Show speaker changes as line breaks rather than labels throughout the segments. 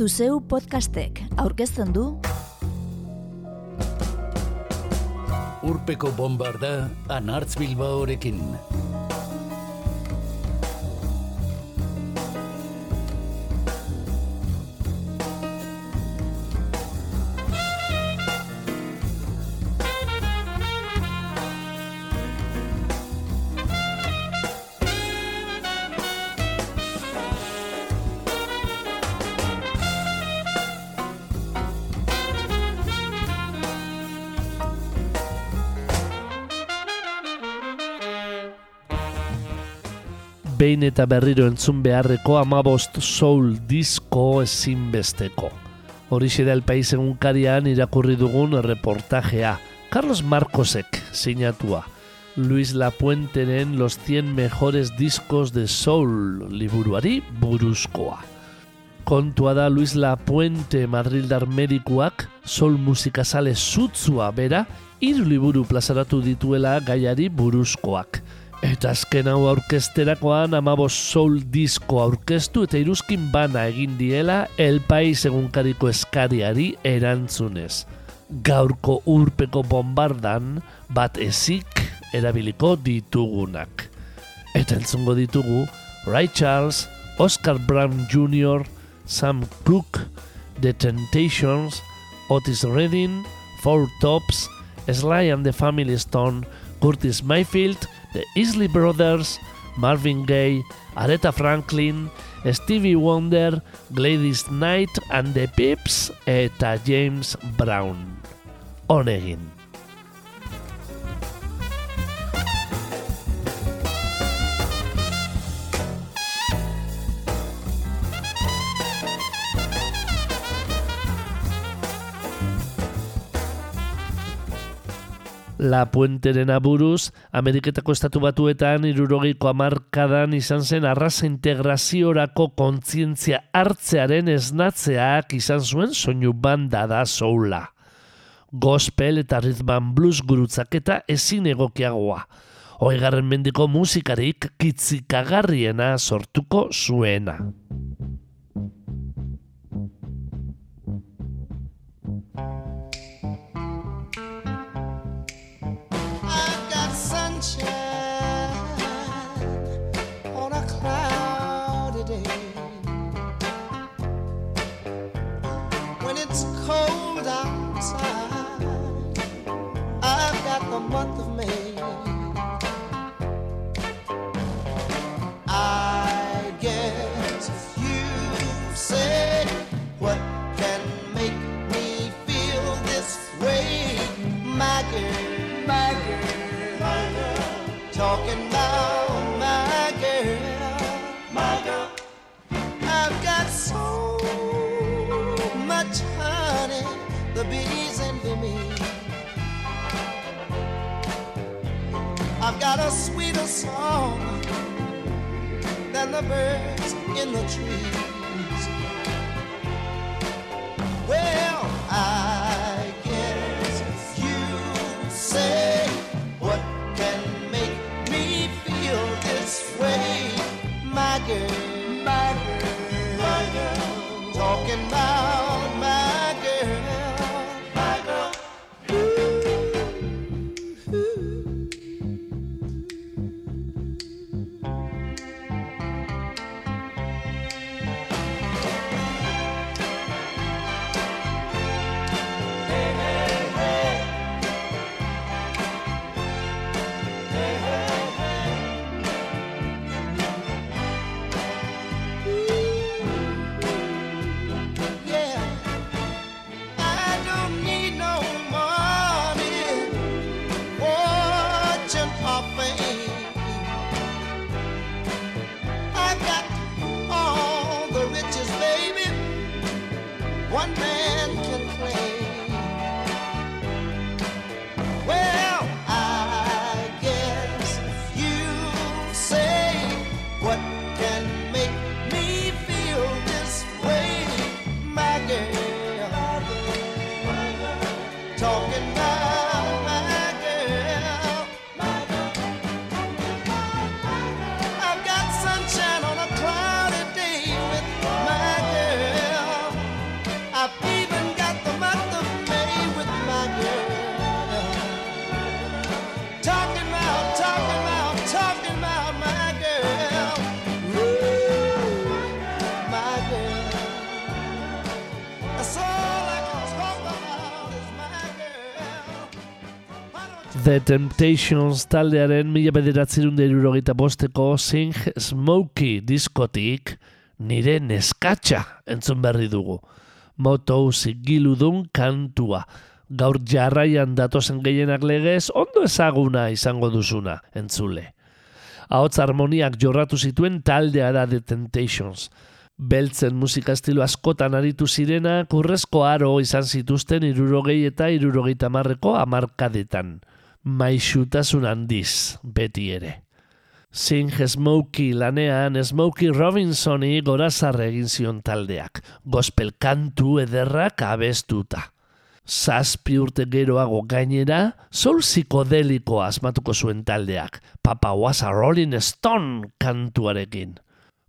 Zuzeu podcastek aurkezten du
Urpeko bombarda anartz bilbaorekin.
Behin eta berriro entzun beharreko amabost soul disko ezinbesteko. Horixe da el país egunkarian irakurri dugun reportajea. Carlos Marcosek sinatua. Luis Lapuenteren los 100 mejores discos de soul liburuari buruzkoa. Kontua da Luis Lapuente Madrildar medikuak soul musikazale zutzua bera hiru liburu plazaratu dituela gaiari buruzkoak. Eta azken hau aurkesterakoan amabos soul disko aurkeztu eta iruzkin bana egin diela El Pais egunkariko eskariari erantzunez. Gaurko urpeko bombardan bat ezik erabiliko ditugunak. Eta entzungo ditugu Ray Charles, Oscar Brown Jr., Sam Cooke, The Temptations, Otis Redding, Four Tops, Sly and the Family Stone, Curtis Mayfield, The Isley Brothers, Marvin Gaye, Aretha Franklin, Stevie Wonder, Gladys Knight and the Pips eta James Brown. Honegin. La Puenteren aburuz, Ameriketako estatu batuetan irurogeiko amarkadan izan zen arraza integraziorako kontzientzia hartzearen esnatzeak izan zuen soinu banda da soula. Gospel eta ritman blues gurutzaketa ezin egokiagoa. Oigarren mendiko musikarik kitzikagarriena sortuko zuena.
Song than the birds in the trees.
The Temptations taldearen mila bederatzerun irurogeita bosteko Sing Smokey diskotik nire neskatxa entzun berri dugu. Moto zigiludun kantua. Gaur jarraian datozen gehienak legez ondo ezaguna izango duzuna, entzule. Ahots harmoniak jorratu zituen taldea da The Temptations. Beltzen musika estilo askotan aritu zirena, kurrezko aro izan zituzten irurogei eta irurogeita marreko amarkadetan. Maixutasun handiz, beti ere. Sing Smokey lanean Smokey Robinsoni gorazarre egin zion taldeak, gospel kantu ederrak abestuta. Zazpi urte geroago gainera, soul psikodeliko asmatuko zuen taldeak, Papa was a Rolling Stone kantuarekin.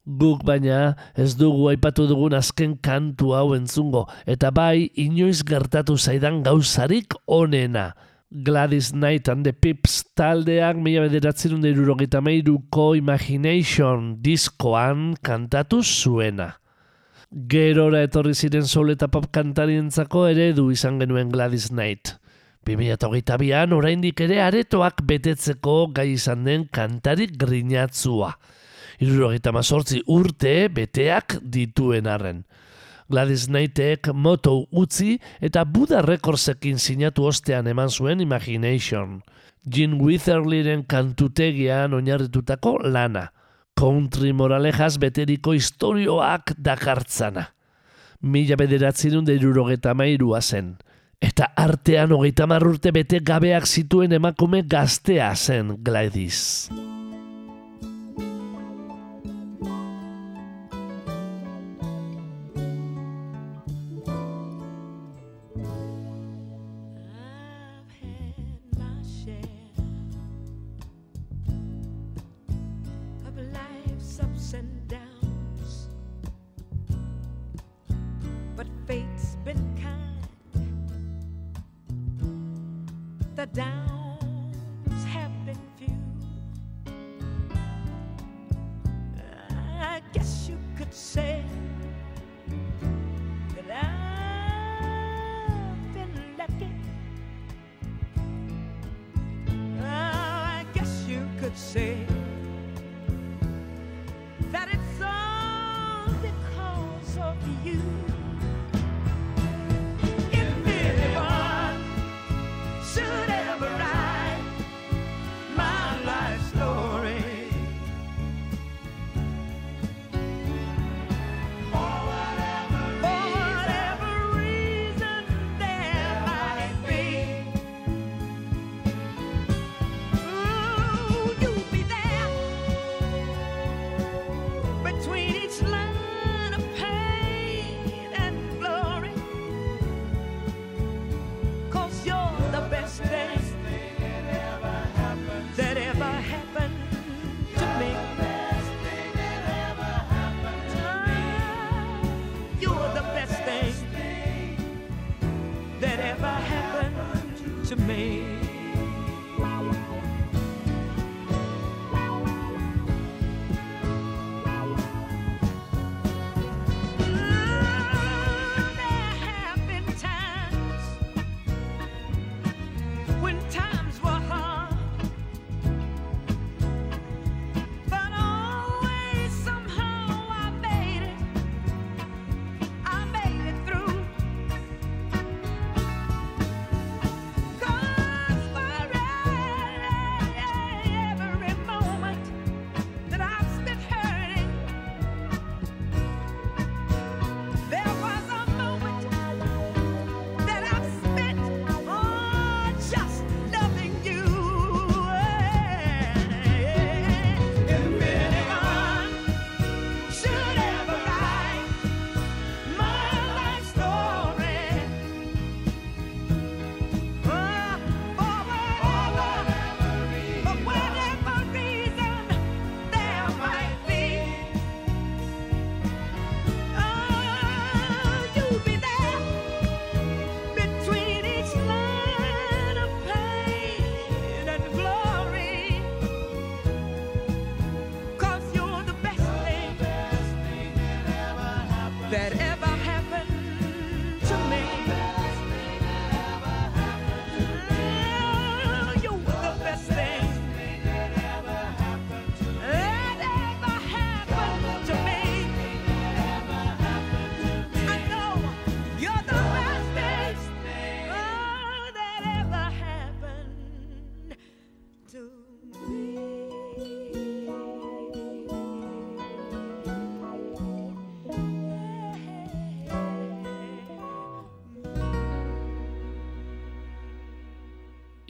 Guk baina ez dugu aipatu dugun azken kantu hau entzungo, eta bai inoiz gertatu zaidan gauzarik onena. Gladys Knight and the Pips taldeak mila bederatzen irurogeita meiruko Imagination diskoan kantatu zuena. Gerora etorri ziren soul eta pop kantarientzako eredu izan genuen Gladys Knight. 2008an oraindik ere aretoak betetzeko gai izan den kantarik grinatzua. Irurogeita mazortzi urte beteak dituen arren. Gladys Knightek moto utzi eta Buda Recordsekin sinatu ostean eman zuen Imagination. Gene Witherlyren kantutegian oinarritutako lana. Country moralejaz beteriko historioak dakartzana. Mila bederatzerun da irurogeta mairua zen. Eta artean hogeita urte bete gabeak zituen emakume gaztea zen Gladys.
Say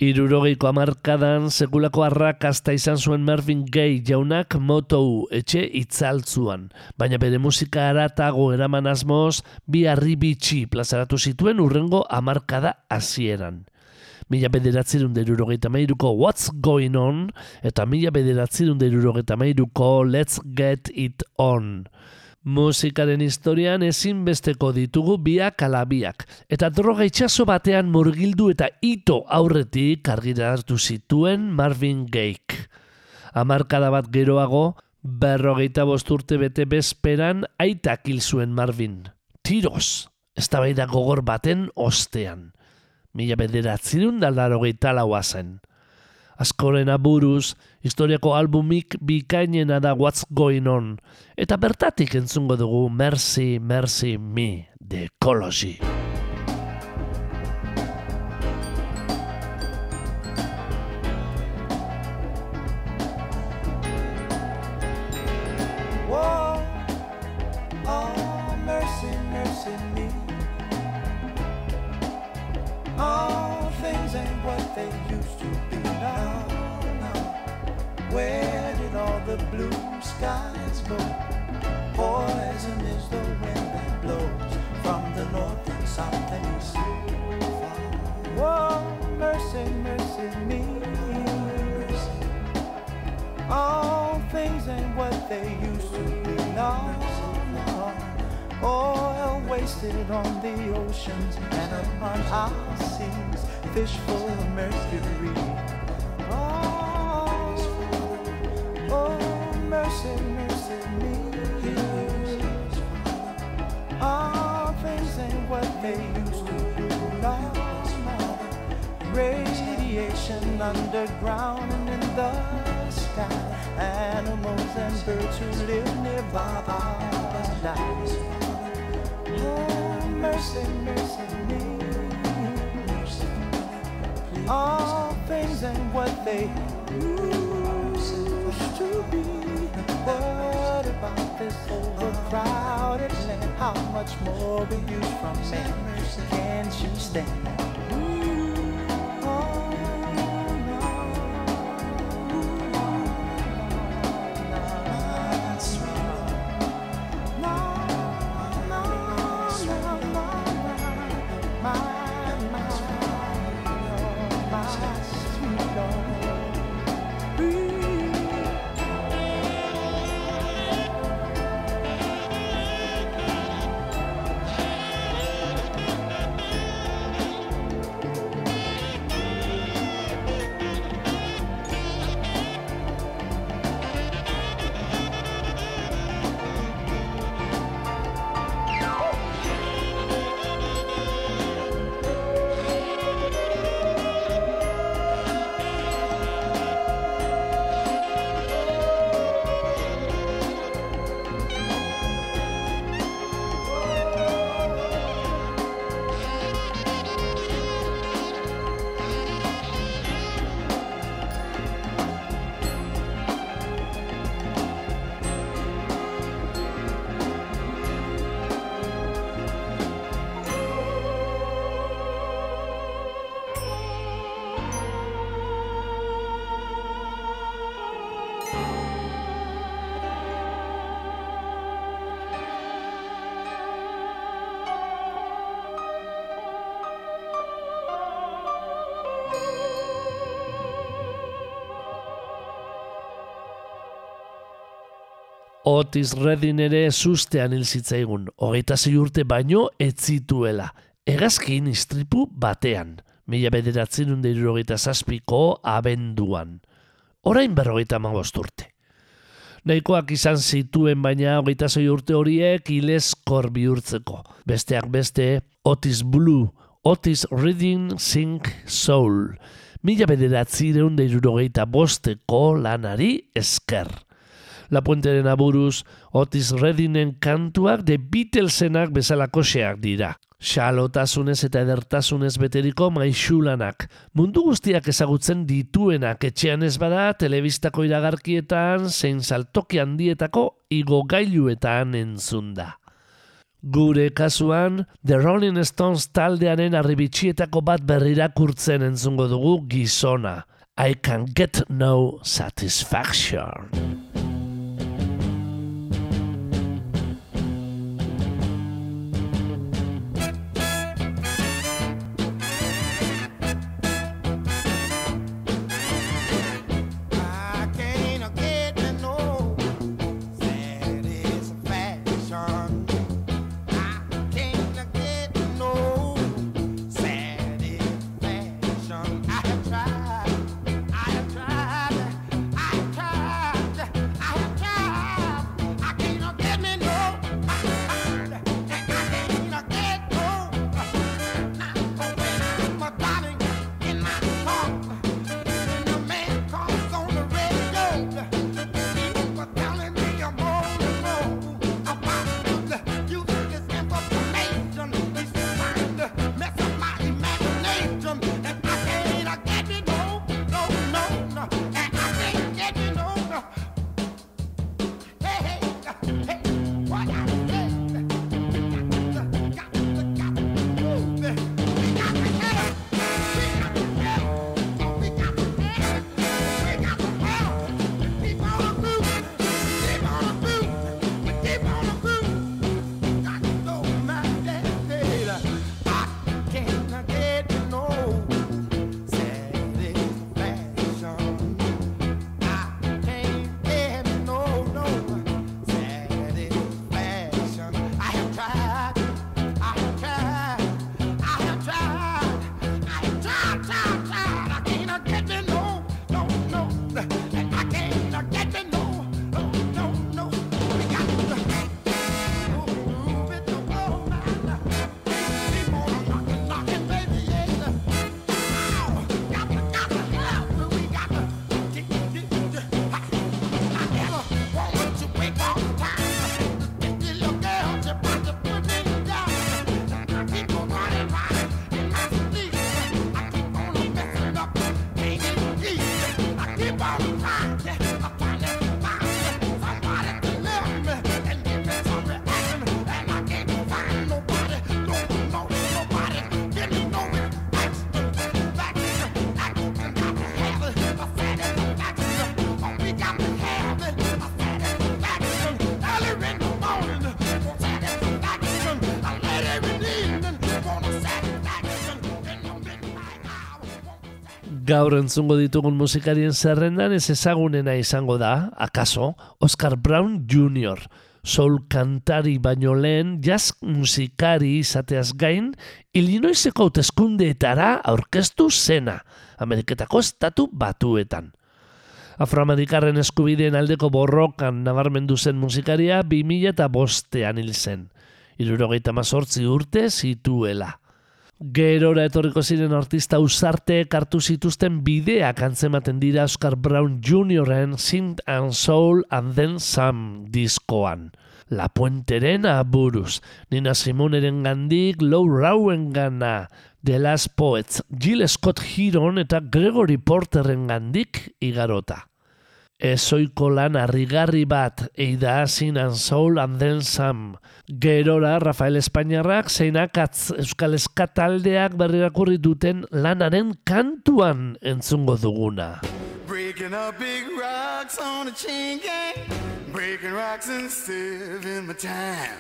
Irurogeiko amarkadan sekulako arrakasta izan zuen Marvin Gaye jaunak motou etxe itzaltzuan, baina bere musika aratago eraman asmoz bi harri bitxi plazaratu zituen urrengo amarkada hasieran. Mila bederatzerun derurogeita mairuko What's Going On eta mila bederatzerun derurogeita mairuko Let's Get It On. Musikaren historian ezinbesteko ditugu biak ala biak, eta droga itxaso batean murgildu eta ito aurretik argira hartu zituen Marvin Gaye. Hamarkada bat geroago, berrogeita bosturte bete bezperan aitak hil zuen Marvin. Tiroz, eztabaida gogor baten ostean. Mila bederatzerun daldarogeita laua zen askoren aburuz, historiako albumik bikainena da What's Going On, eta bertatik entzungo dugu Mercy, Mercy Me, The Ecology.
Skies? Poison is the wind that blows from the north and south and east. Whoa, mercy, mercy me. All things ain't what they used to be now. Oil wasted on the oceans and upon our seas, fish full of mercury. Radiation underground and in the sky. Animals and birds who live nearby are lives. Oh, mercy, mercy me. All things ain't what they used to be. What about this overcrowded land? How much more will you from me? Can't you stand?
Otis Redding ere sustean hil zitzaigun, hogeita zei urte baino ez zituela. Hegazkin istripu batean, mila bederatzen unde irurogeita zazpiko abenduan. Orain berrogeita amabost urte. Nahikoak izan zituen baina hogeita zei urte horiek ileskor bihurtzeko. Besteak beste, Otis Blue, Otis Reading Sing Soul. Mila bederatzireun da irurogeita bosteko lanari esker. La Puenteren aburuz, Otis Reddingen kantuak de Beatlesenak bezalakoxeak dira. Xalotasunez eta edertasunez beteriko maixulanak. Mundu guztiak ezagutzen dituenak etxean ez bada telebistako iragarkietan zein saltoki handietako igogailuetan entzun da.
Gure kasuan, The Rolling Stones taldearen arribitxietako bat berrirakurtzen entzungo dugu gizona. I can get no satisfaction. Gaur entzungo ditugun musikarien zerrendan ez ezagunena izango da, akaso, Oscar Brown Jr., soul kantari baino lehen jazz musikari izateaz gain, Illinoiseko hauteskundeetara aurkeztu zena, Ameriketako estatu batuetan. Afroamerikarren eskubideen aldeko borrokan nabarmendu zen musikaria 2000 eta bostean hil zen. Irurogeita mazortzi urte zituela. Gerora etorriko ziren artista usarteek hartu zituzten bideak antzematen dira Oscar Brown Jr.en Sint and Soul and Then Some diskoan. La Puenteren aburuz, Nina Simoneren gandik Low Rowen gana, The Last Poets, Jill Scott Heron eta Gregory Porteren gandik igarota. Ezoiko lan harrigarri bat, eida Sin and Soul and Then Some. Gerora, Rafael Espainiarrak zeinakatz Euskal Eskataldeak berrirakurri duten lanaren kantuan entzungo duguna.
Breaking up big rocks on a chain gang. Breaking rocks and saving my time.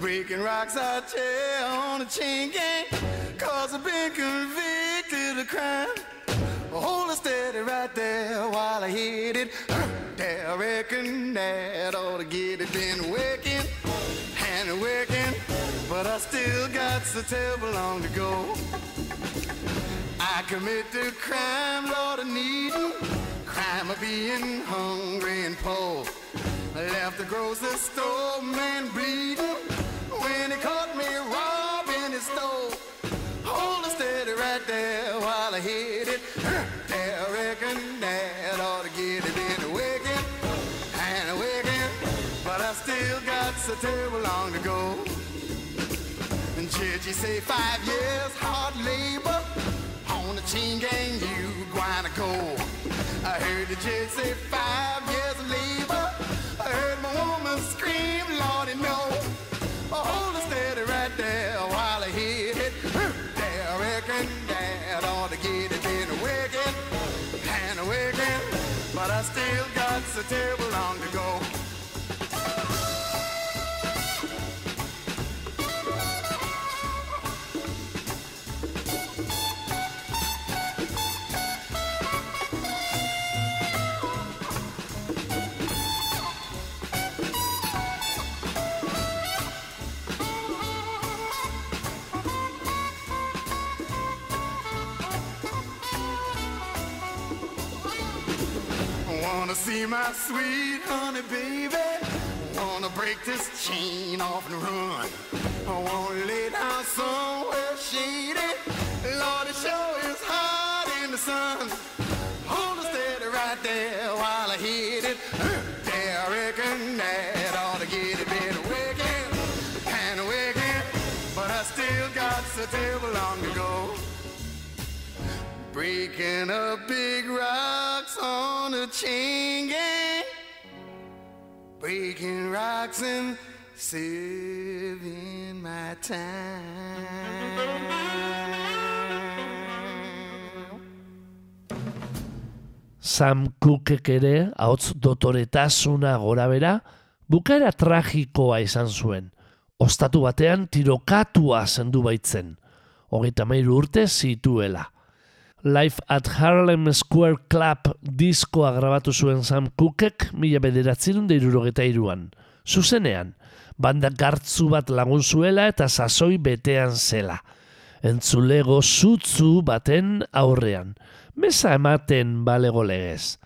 Breaking rocks I tell on a chain gang. Cause I've been convicted of crime. Hold it steady right there while I hit it. I reckon that ought to get it. Been working and working, but I still got so terrible long to go. I commit the crime, Lord, of needing, crime of being hungry and poor. Left the grocery store, man, bleeding a table long ago. And Judge, say five years hard labor on the chain gang you gonna. I heard the judge say five years labor. I heard my woman scream, Lordy, no. Hold it steady right there while I hit it. There, I reckon that ought to get it. Been waking and waking, but I still got the
table long to go. Wanna see my sweet honey baby. Wanna break this chain off and run. I wanna lay down somewhere shady. Lord, it sure is hot in the sun. Hold it steady right there while I hit it. Yeah, I reckon that ought to get it been wicked and wicked. But I still got so terrible long to go. Breaking a big rocks on a chain gang. Breaking rocks and saving my time.
Sam Cookek ere, ahots dotoretasuna gora bera, bukaera tragikoa izan zuen. Ostatu batean tirokatua zendu baitzen. Hogeita mairu urte zituela. Life at Harlem Square Club diskoa grabatu zuen Sam Cookek mila bederatzerun deirurogeta iruan. Zuzenean, banda gartzu bat lagun zuela eta sasoi betean zela. Entzulego zutzu baten aurrean. Mesa ematen balego legez.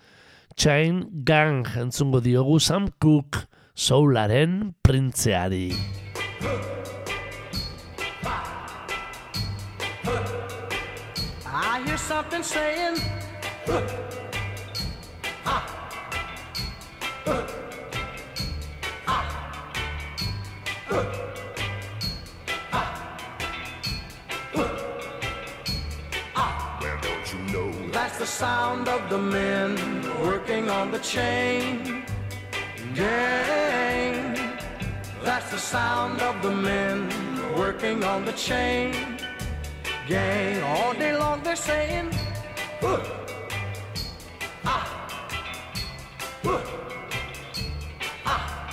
Chain Gang entzungo diogu Sam Cook, soularen printzeari.
Hear something saying,
Well, don't you know?
that's the sound of the men working on the chain gang. That's the sound of the men working on the chain gang. All day long they're saying, "Huh, ah, huh, ah,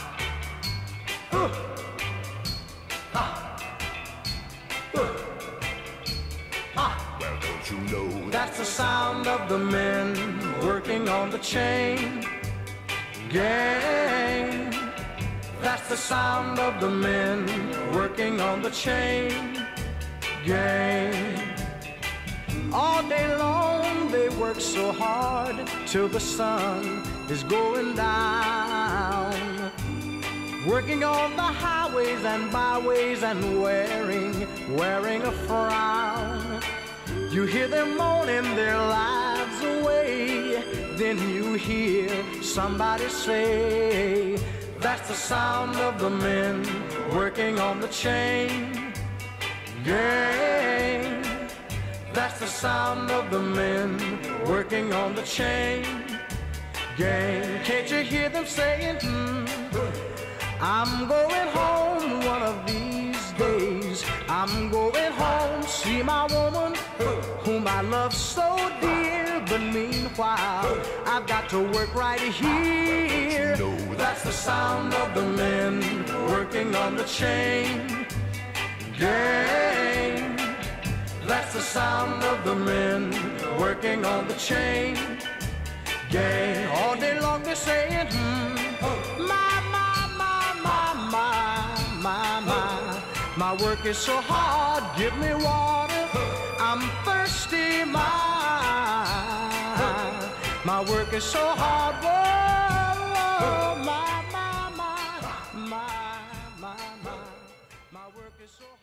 huh,
Well, don't you know?
That's the sound of the men working on the chain? Gang. That's the sound of the men working on the chain All day long they work so hard till the sun is going down. Working on the highways and byways and wearing, wearing a frown. You hear them moaning their lives away. Then you hear somebody say, That's the sound of the men working on the chain gang. That's the sound of the men working on the chain gang. Can't you hear them saying, hmm, I'm going home one of these days. I'm going home, see my woman whom I love so dear. But meanwhile, I've got to work right here. That's the sound of the men working on the chain gang. That's the sound of the men working on the chain gang. All day long they're saying, hmm, my, my, my, my, my, my, my. My work is so hard, give me water. I'm thirsty, my. My work is so hard, whoa, whoa, my,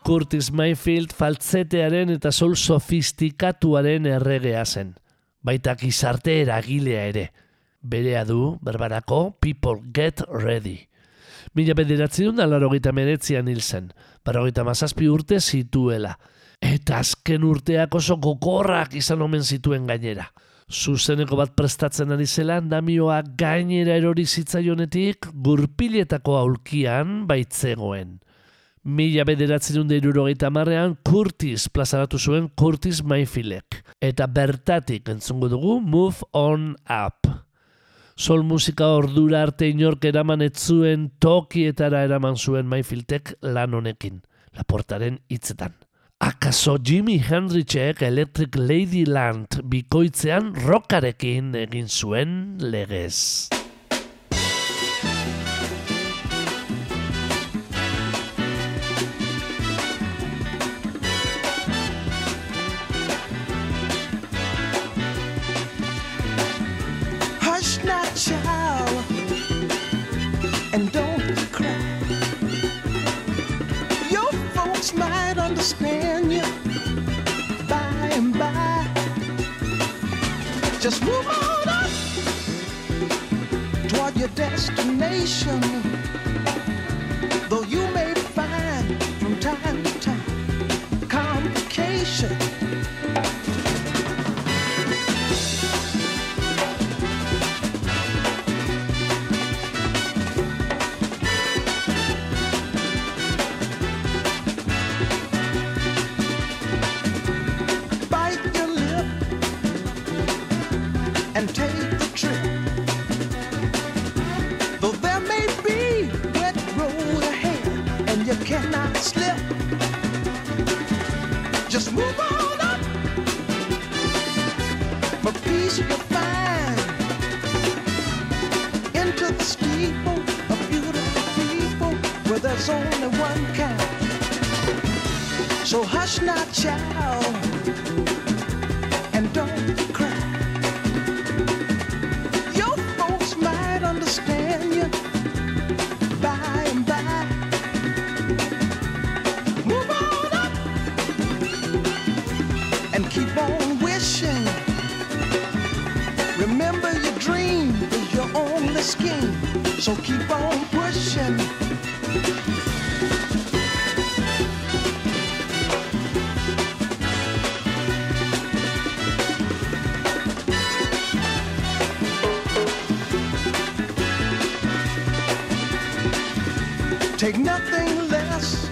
Curtis Mayfield faltzetearen eta soul sofistikatuaren erregea zen. Baita gizarte eragilea ere. Berea du, berbarako, People Get Ready. Mila bederatzen da larogeita meretzian hil zen, barogeita mazazpi urte zituela. Eta azken urteak oso gokorrak izan omen zituen gainera. Zuzeneko bat prestatzen ari zela, namioa gainera erori zitzaionetik gurpiletako aulkian baitzegoen. Mila bederatzen marrean Curtis plazaratu zuen Curtis Mayfieldek. Eta bertatik entzungo dugu Move On Up. Sol musika ordura arte inork eraman ez zuen tokietara eraman zuen Mayfieldek lan honekin, Laportaren hitzetan. Akaso Jimi Hendrixek Electric Ladyland bikoitzean rokarekin egin zuen legez.
Understand you by and by. Just move on up toward your destination. Though you may find from time to time complications. And take the trip. Though there may be wet road ahead and you cannot slip, just move on up. For peace you'll find into the steeple of beautiful people where there's only one kind. So hush now, child, so keep on pushing. Take nothing less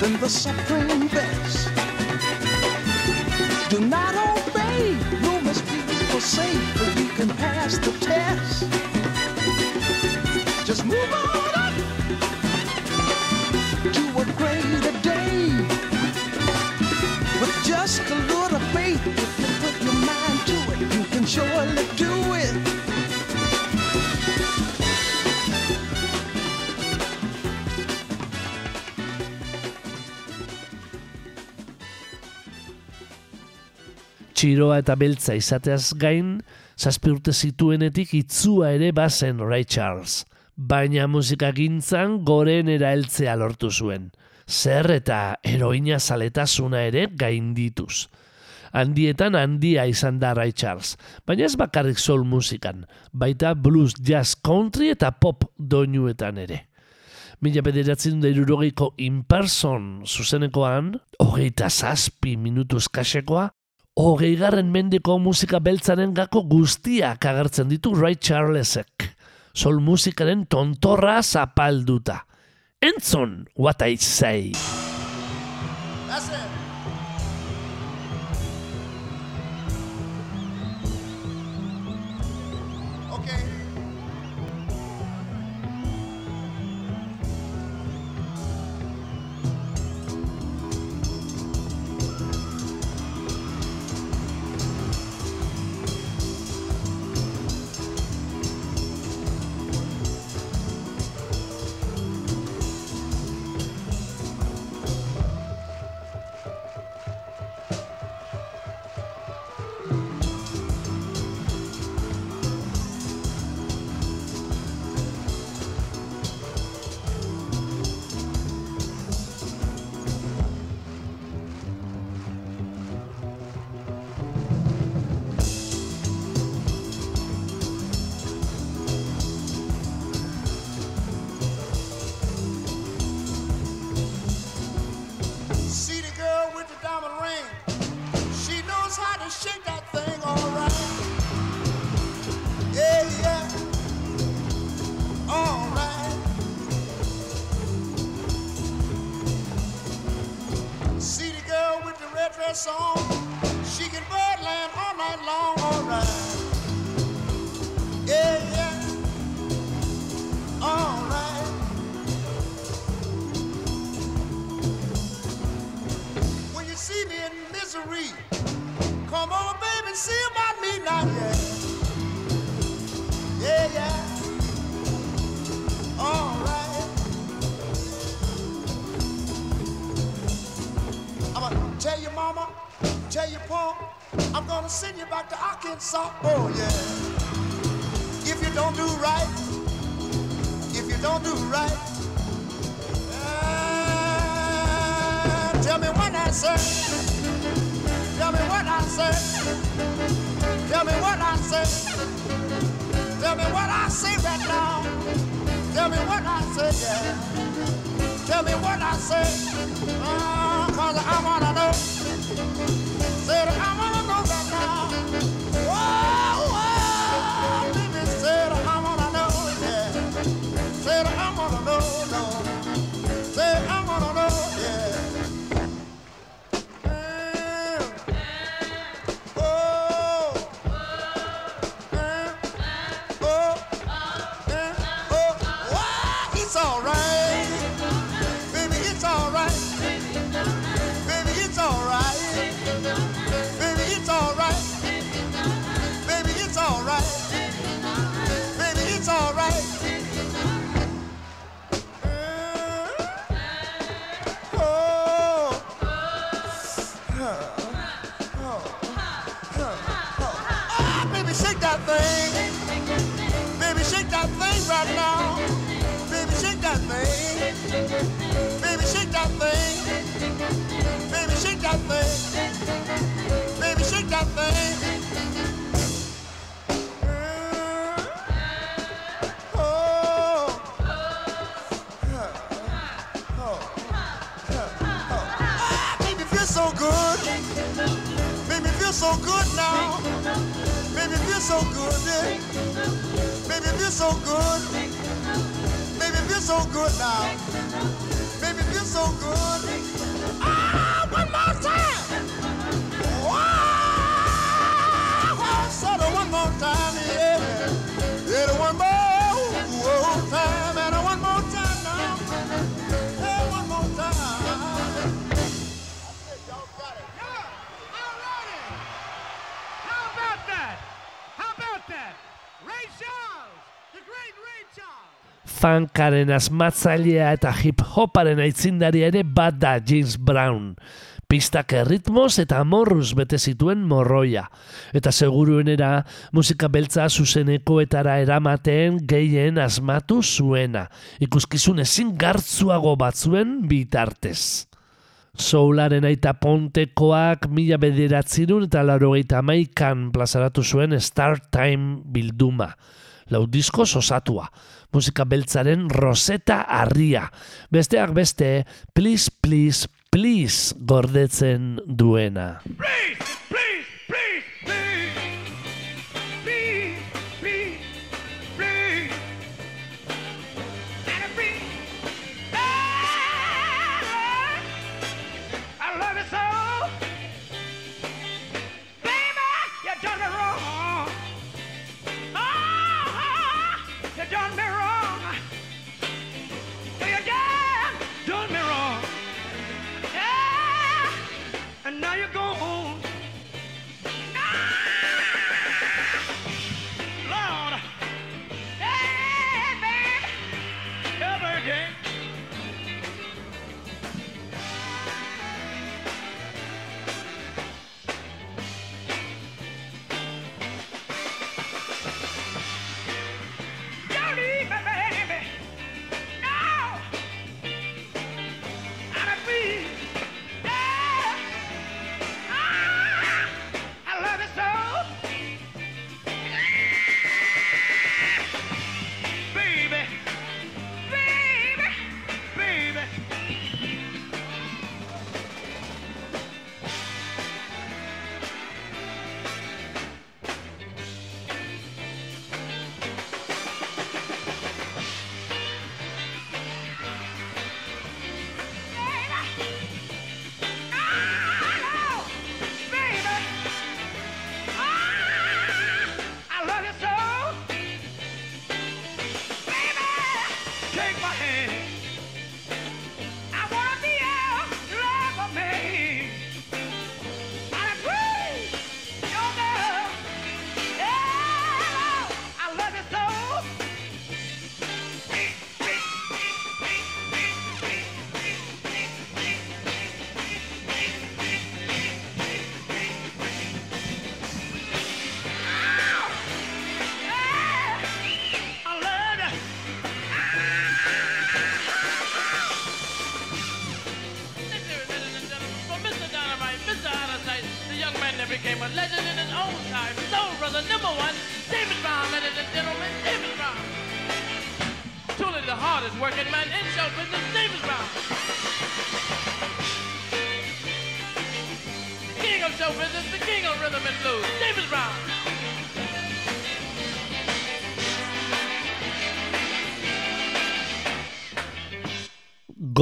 than the supreme
Txiroa eta beltza izateaz gain, zazpi urte zituenetik itzua ere bazen Ray Charles. Baina musikagintzan goren eraeltzea lortu zuen. Zer eta heroina zaletasuna ere gaindituz. Handietan handia izan da Ray Charles, baina ez bakarrik soul musikan, baita blues, jazz, country eta pop doinuetan ere. Mila bederatzen da irurogeiko in-person zuzenekoan, hogeita zazpi minutu eskasekoa, hogeigarren mendeko musika beltzaren gako guztiak agertzen ditu Ray Charlesek. Sol musikaren tontorra zapalduta. Entzun, what I say.
That's it. that song. She can bird land all night long, alright. Yeah, yeah, alright. When you see me in misery, come on, baby, see about me now, yeah. Yeah, yeah, alright. tell your mom. All right. gonna send you back to Arkansas. Oh yeah. If you don't do right, if you don't do right, uh, tell me what I say. Tell me what I say. Tell me what I say. Tell me what I say right now. Tell me what I say, yeah. Tell me what I say. Uh, cause I wanna know. Said I baby, shake that thing. Baby, shake that thing right now. Baby, shake that thing. Baby, shake that thing. Baby, shake that thing. Baby, shake that thing. Oh. So good. Baby, feel so good now. Baby, feel so good. Yeah. Baby, feel so good. Baby, feel so good now. Baby, feel so good.
Funkaren asmatzailea eta hip-hoparen aitzindaria ere bat da James Brown. Pistak erritmoz eta amorruz bete zituen morroia. Eta seguruenera musika beltza zuzenekoetara eramaten gehien asmatu zuena. Ikuskizun ezin gartzuago batzuen bitartez. Soularen aita pontekoak mila bederatzirun eta laurogeita maikan plazaratu zuen Star Time bilduma. Laudisko osatua. Musika beltzaren roseta harria. Besteak beste, please, please, please gordetzen duena.
Please,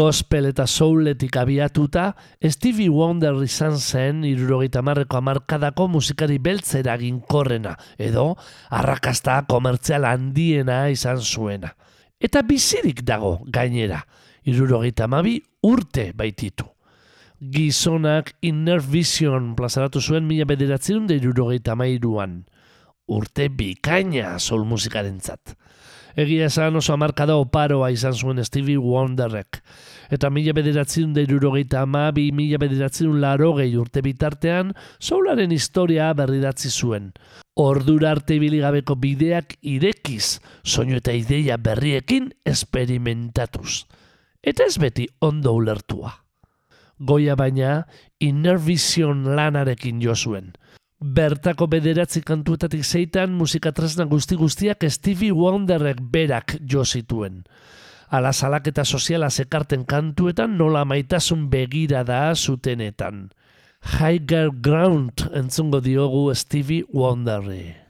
gospel eta souletik abiatuta, Stevie Wonder izan zen irurogeita marreko amarkadako musikari beltzera ginkorrena, edo arrakasta komertzial handiena izan zuena. Eta bizirik dago gainera, irurogeita mabi urte baititu. Gizonak Inner Vision plazaratu zuen mila bederatzerun da irurogeita mairuan. Urte bikaina soul musikarentzat. Egia esan oso amarkada oparoa izan zuen Stevie Wonderrek. Eta mila bederatzerun da irurogeita ama, bi mila bederatzerun larogei urte bitartean, soularen historia berridatzi zuen. Ordura arte ibiligabeko bideak irekiz, soinu eta ideia berriekin esperimentatuz. Eta ez beti ondo ulertua. Goia baina, Inner Vision lanarekin jo zuen. Bertako bederatzi kantuetatik zeitan musikatresna guzti guztiak Stevie Wonderrek berak jo zituen. Ala salaketa soziala sekarten kantuetan nola maitasun begira da zutenetan. Higher Ground entzungo diogu Stevie Wonderri.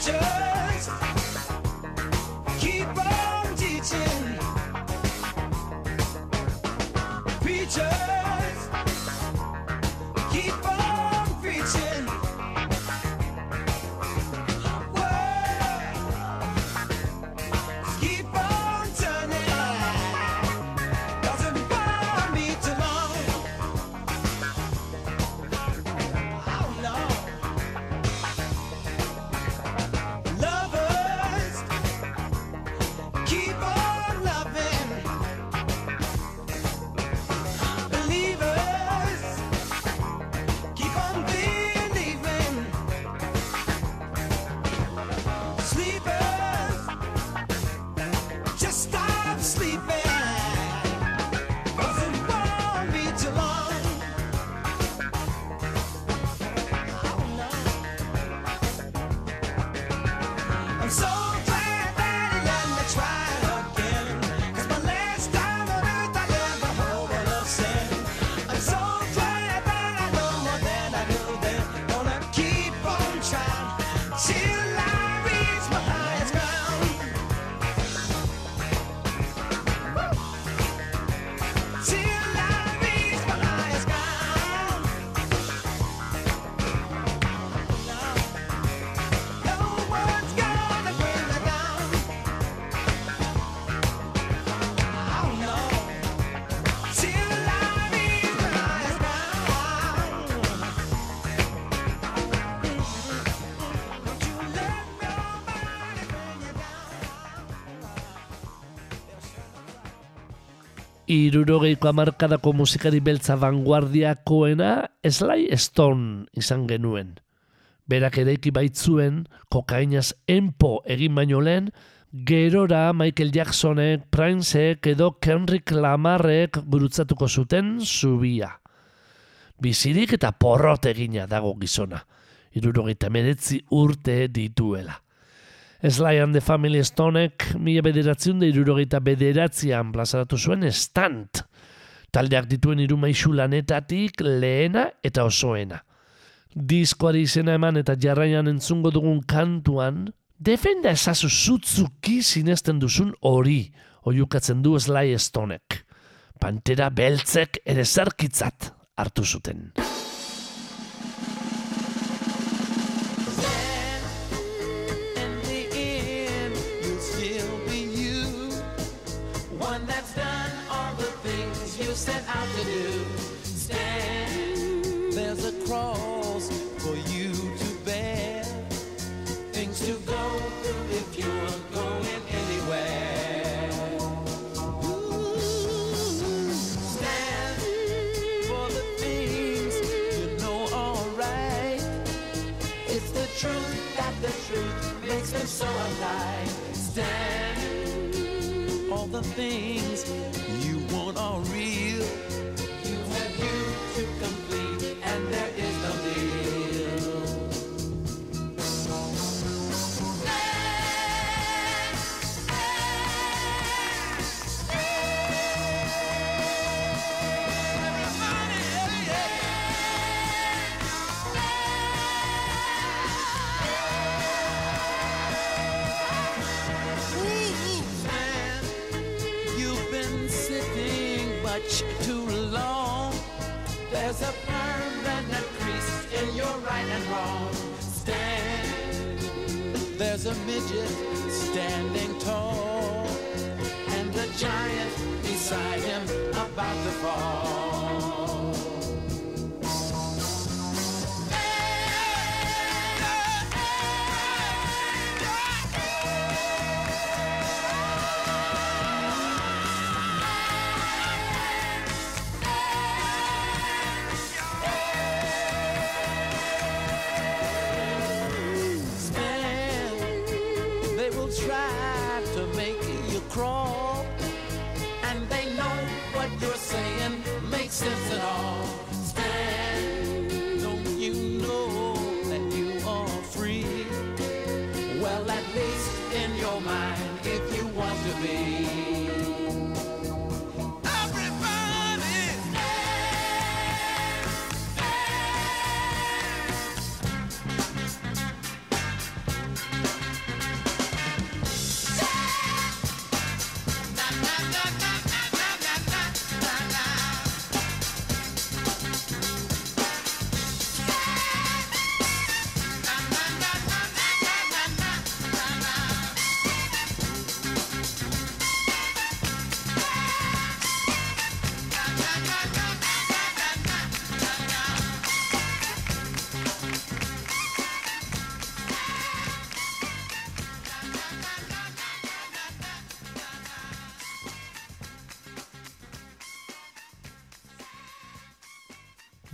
future.
Irurogeiko amarkadako musikari beltza vanguardiakoena Sly Stone izan genuen. Berak ereiki baitzuen kokainaz enpo egin baino lehen, gerora Michael Jacksonek, Princek edo Kendrick Lamarrek gurutzatuko zuten zubia. Bizirik eta porrot egina dago gizona. Irurogeita meretzi urte dituela. Sly and the Family Stonek mila bederatzen da irurogeita bederatzean plazaratu zuen estant. Taldeak dituen irumaisu lanetatik lehena eta osoena. Diskoari izena eman eta jarraian entzungo dugun kantuan, defenda ezazu zutzuki sinesten duzun hori, oiukatzen du Sly Stonek. Pantera beltzek ere zerkitzat hartu zuten.
The things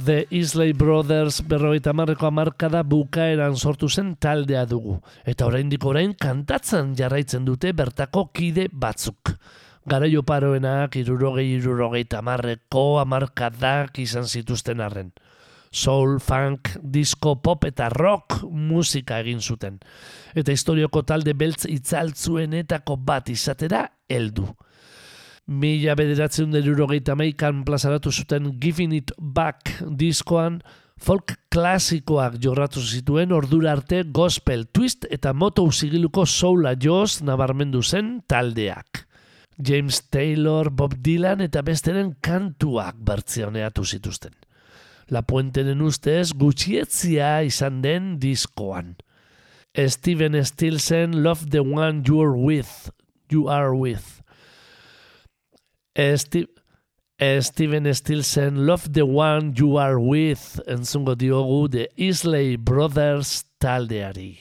The
Isley Brothers berrogeita marreko amarkada bukaeran sortu zen taldea dugu. Eta oraindik orain kantatzen jarraitzen dute bertako kide batzuk. Garaio paroenak irurogei irurogeita marreko amarkadak izan zituzten arren. Soul, funk, disco, pop eta rock musika egin zuten. Eta historioko talde beltz itzaltzuenetako bat izatera heldu. Mila bederatzen derurogeita meikan plazaratu zuten Giving It Back diskoan, folk klasikoak jorratu zituen ordura arte gospel, twist eta moto usigiluko soula joz nabarmendu zen taldeak. James Taylor, Bob Dylan eta besteren kantuak bertzioneatu zituzten. La Puenteren ustez gutxietzia izan den diskoan. Steven Stilson, Love the One You're With, You Are With. Esti eh, Steven Stilson, Love the One You Are With, entzungo diogu The Isley Brothers taldeari.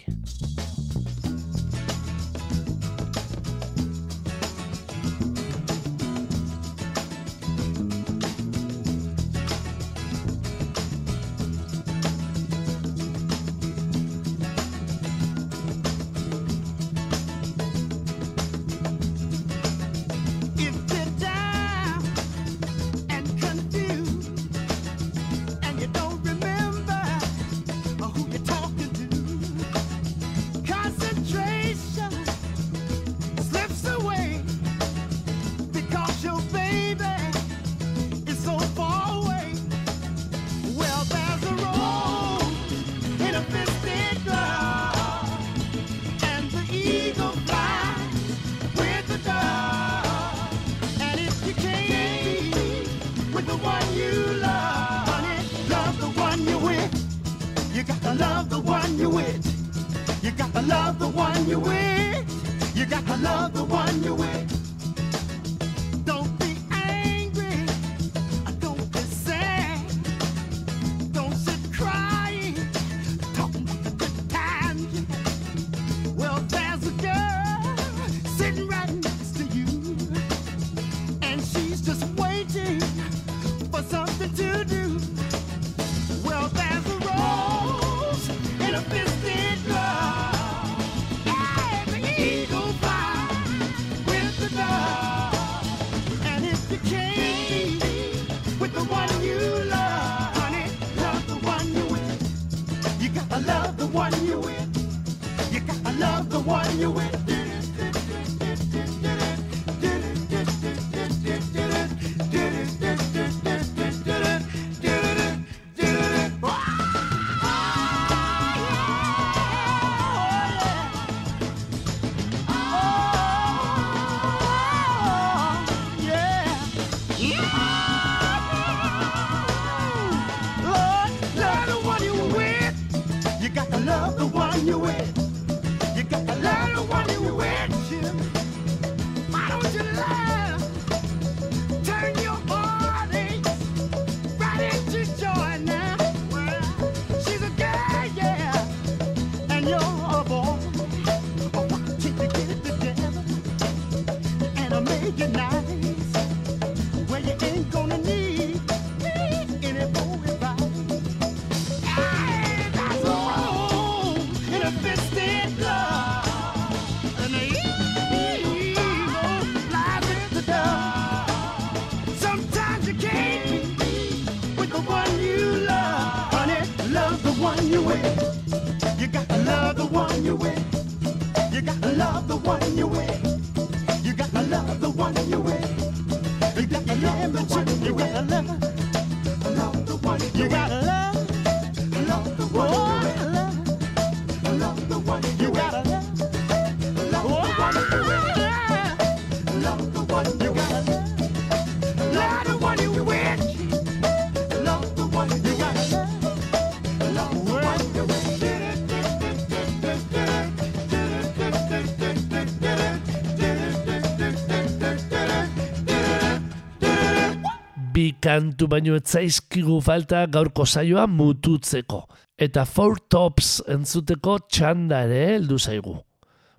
kantu baino ez zaizkigu falta gaurko saioa mututzeko. Eta Four Tops entzuteko txanda ere heldu zaigu.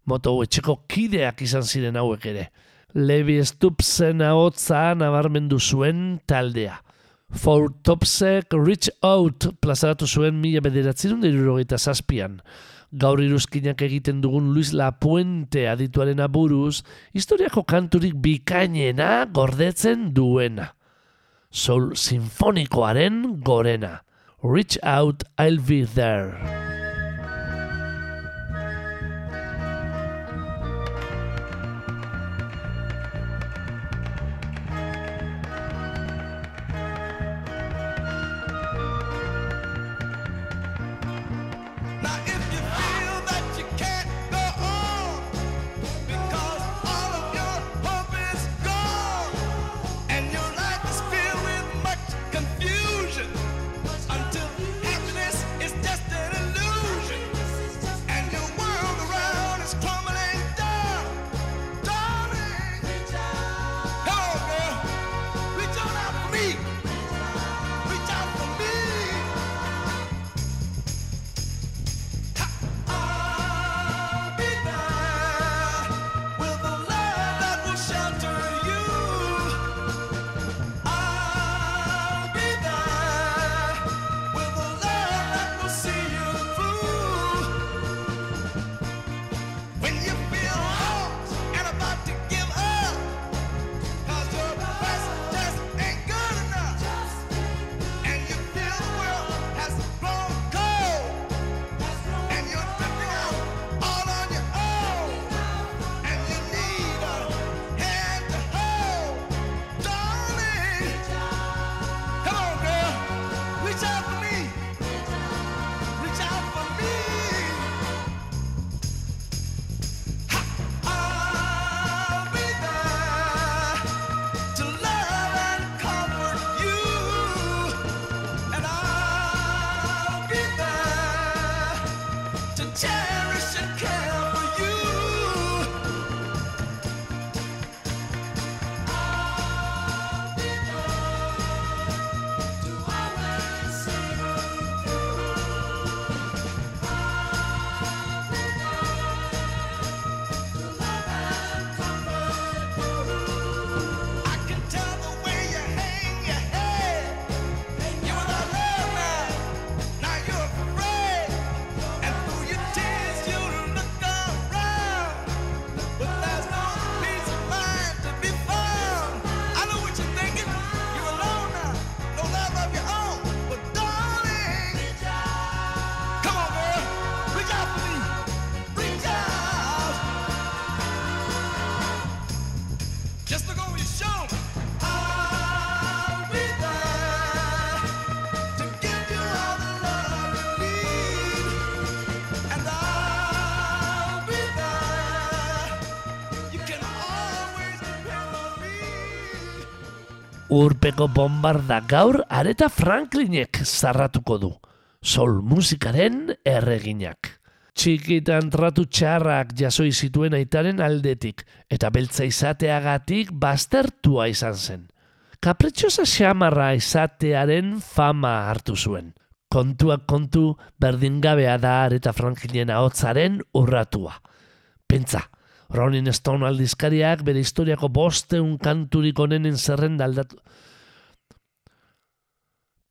Moto etxeko kideak izan ziren hauek ere. Levi Stupsen ahotza nabarmendu zuen taldea. Four Topsek Reach Out plazaratu zuen mila bederatzen dira zazpian. Gaur iruzkinak egiten dugun Luis Lapuente adituaren aburuz, historiako kanturik bikainena gordetzen duena soul sinfonikoaren gorena. Reach out, I'll be there. Urpeko bombarda gaur Areta Franklinek zarratuko du. Soul musikaren erreginak. Txikitan tratu txarrak jasoi zituen aitaren aldetik, eta beltza izateagatik baztertua izan zen. Kapritxosa xamarra izatearen fama hartu zuen. Kontuak kontu berdingabea da Areta Franklinen ahotzaren urratua. Pentsa, Rolling Stone aldizkariak bere historiako bosteun kanturik onenen zerrenda aldatu.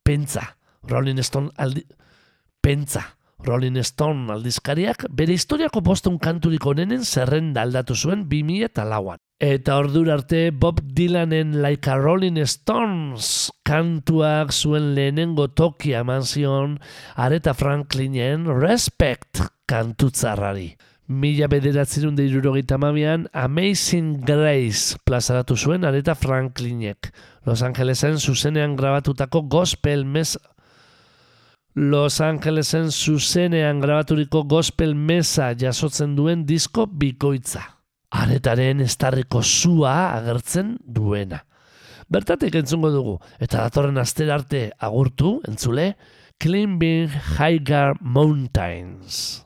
Pentsa, Rolling Stone aldi... Pentsa, Rolling Stone aldizkariak bere historiako bosteun kanturik onenen zerrenda aldatu zuen 2000 eta lauan. Eta ordura arte Bob Dylanen Like a Rolling Stones kantuak zuen lehenengo tokia eman zion Aretha Franklinen Respect kantutzarrari. Mila bederatzerun deirurogeita mabian Amazing Grace plazaratu zuen Aretha Franklinek. Los Angelesen zuzenean grabatutako gospel mes... Los Angelesen zuzenean grabaturiko gospel mesa jasotzen duen disko bikoitza. Aretaren estarriko zua agertzen duena. Bertatik entzungo dugu, eta datorren astera arte agurtu, entzule, Climbing Higher Mountains.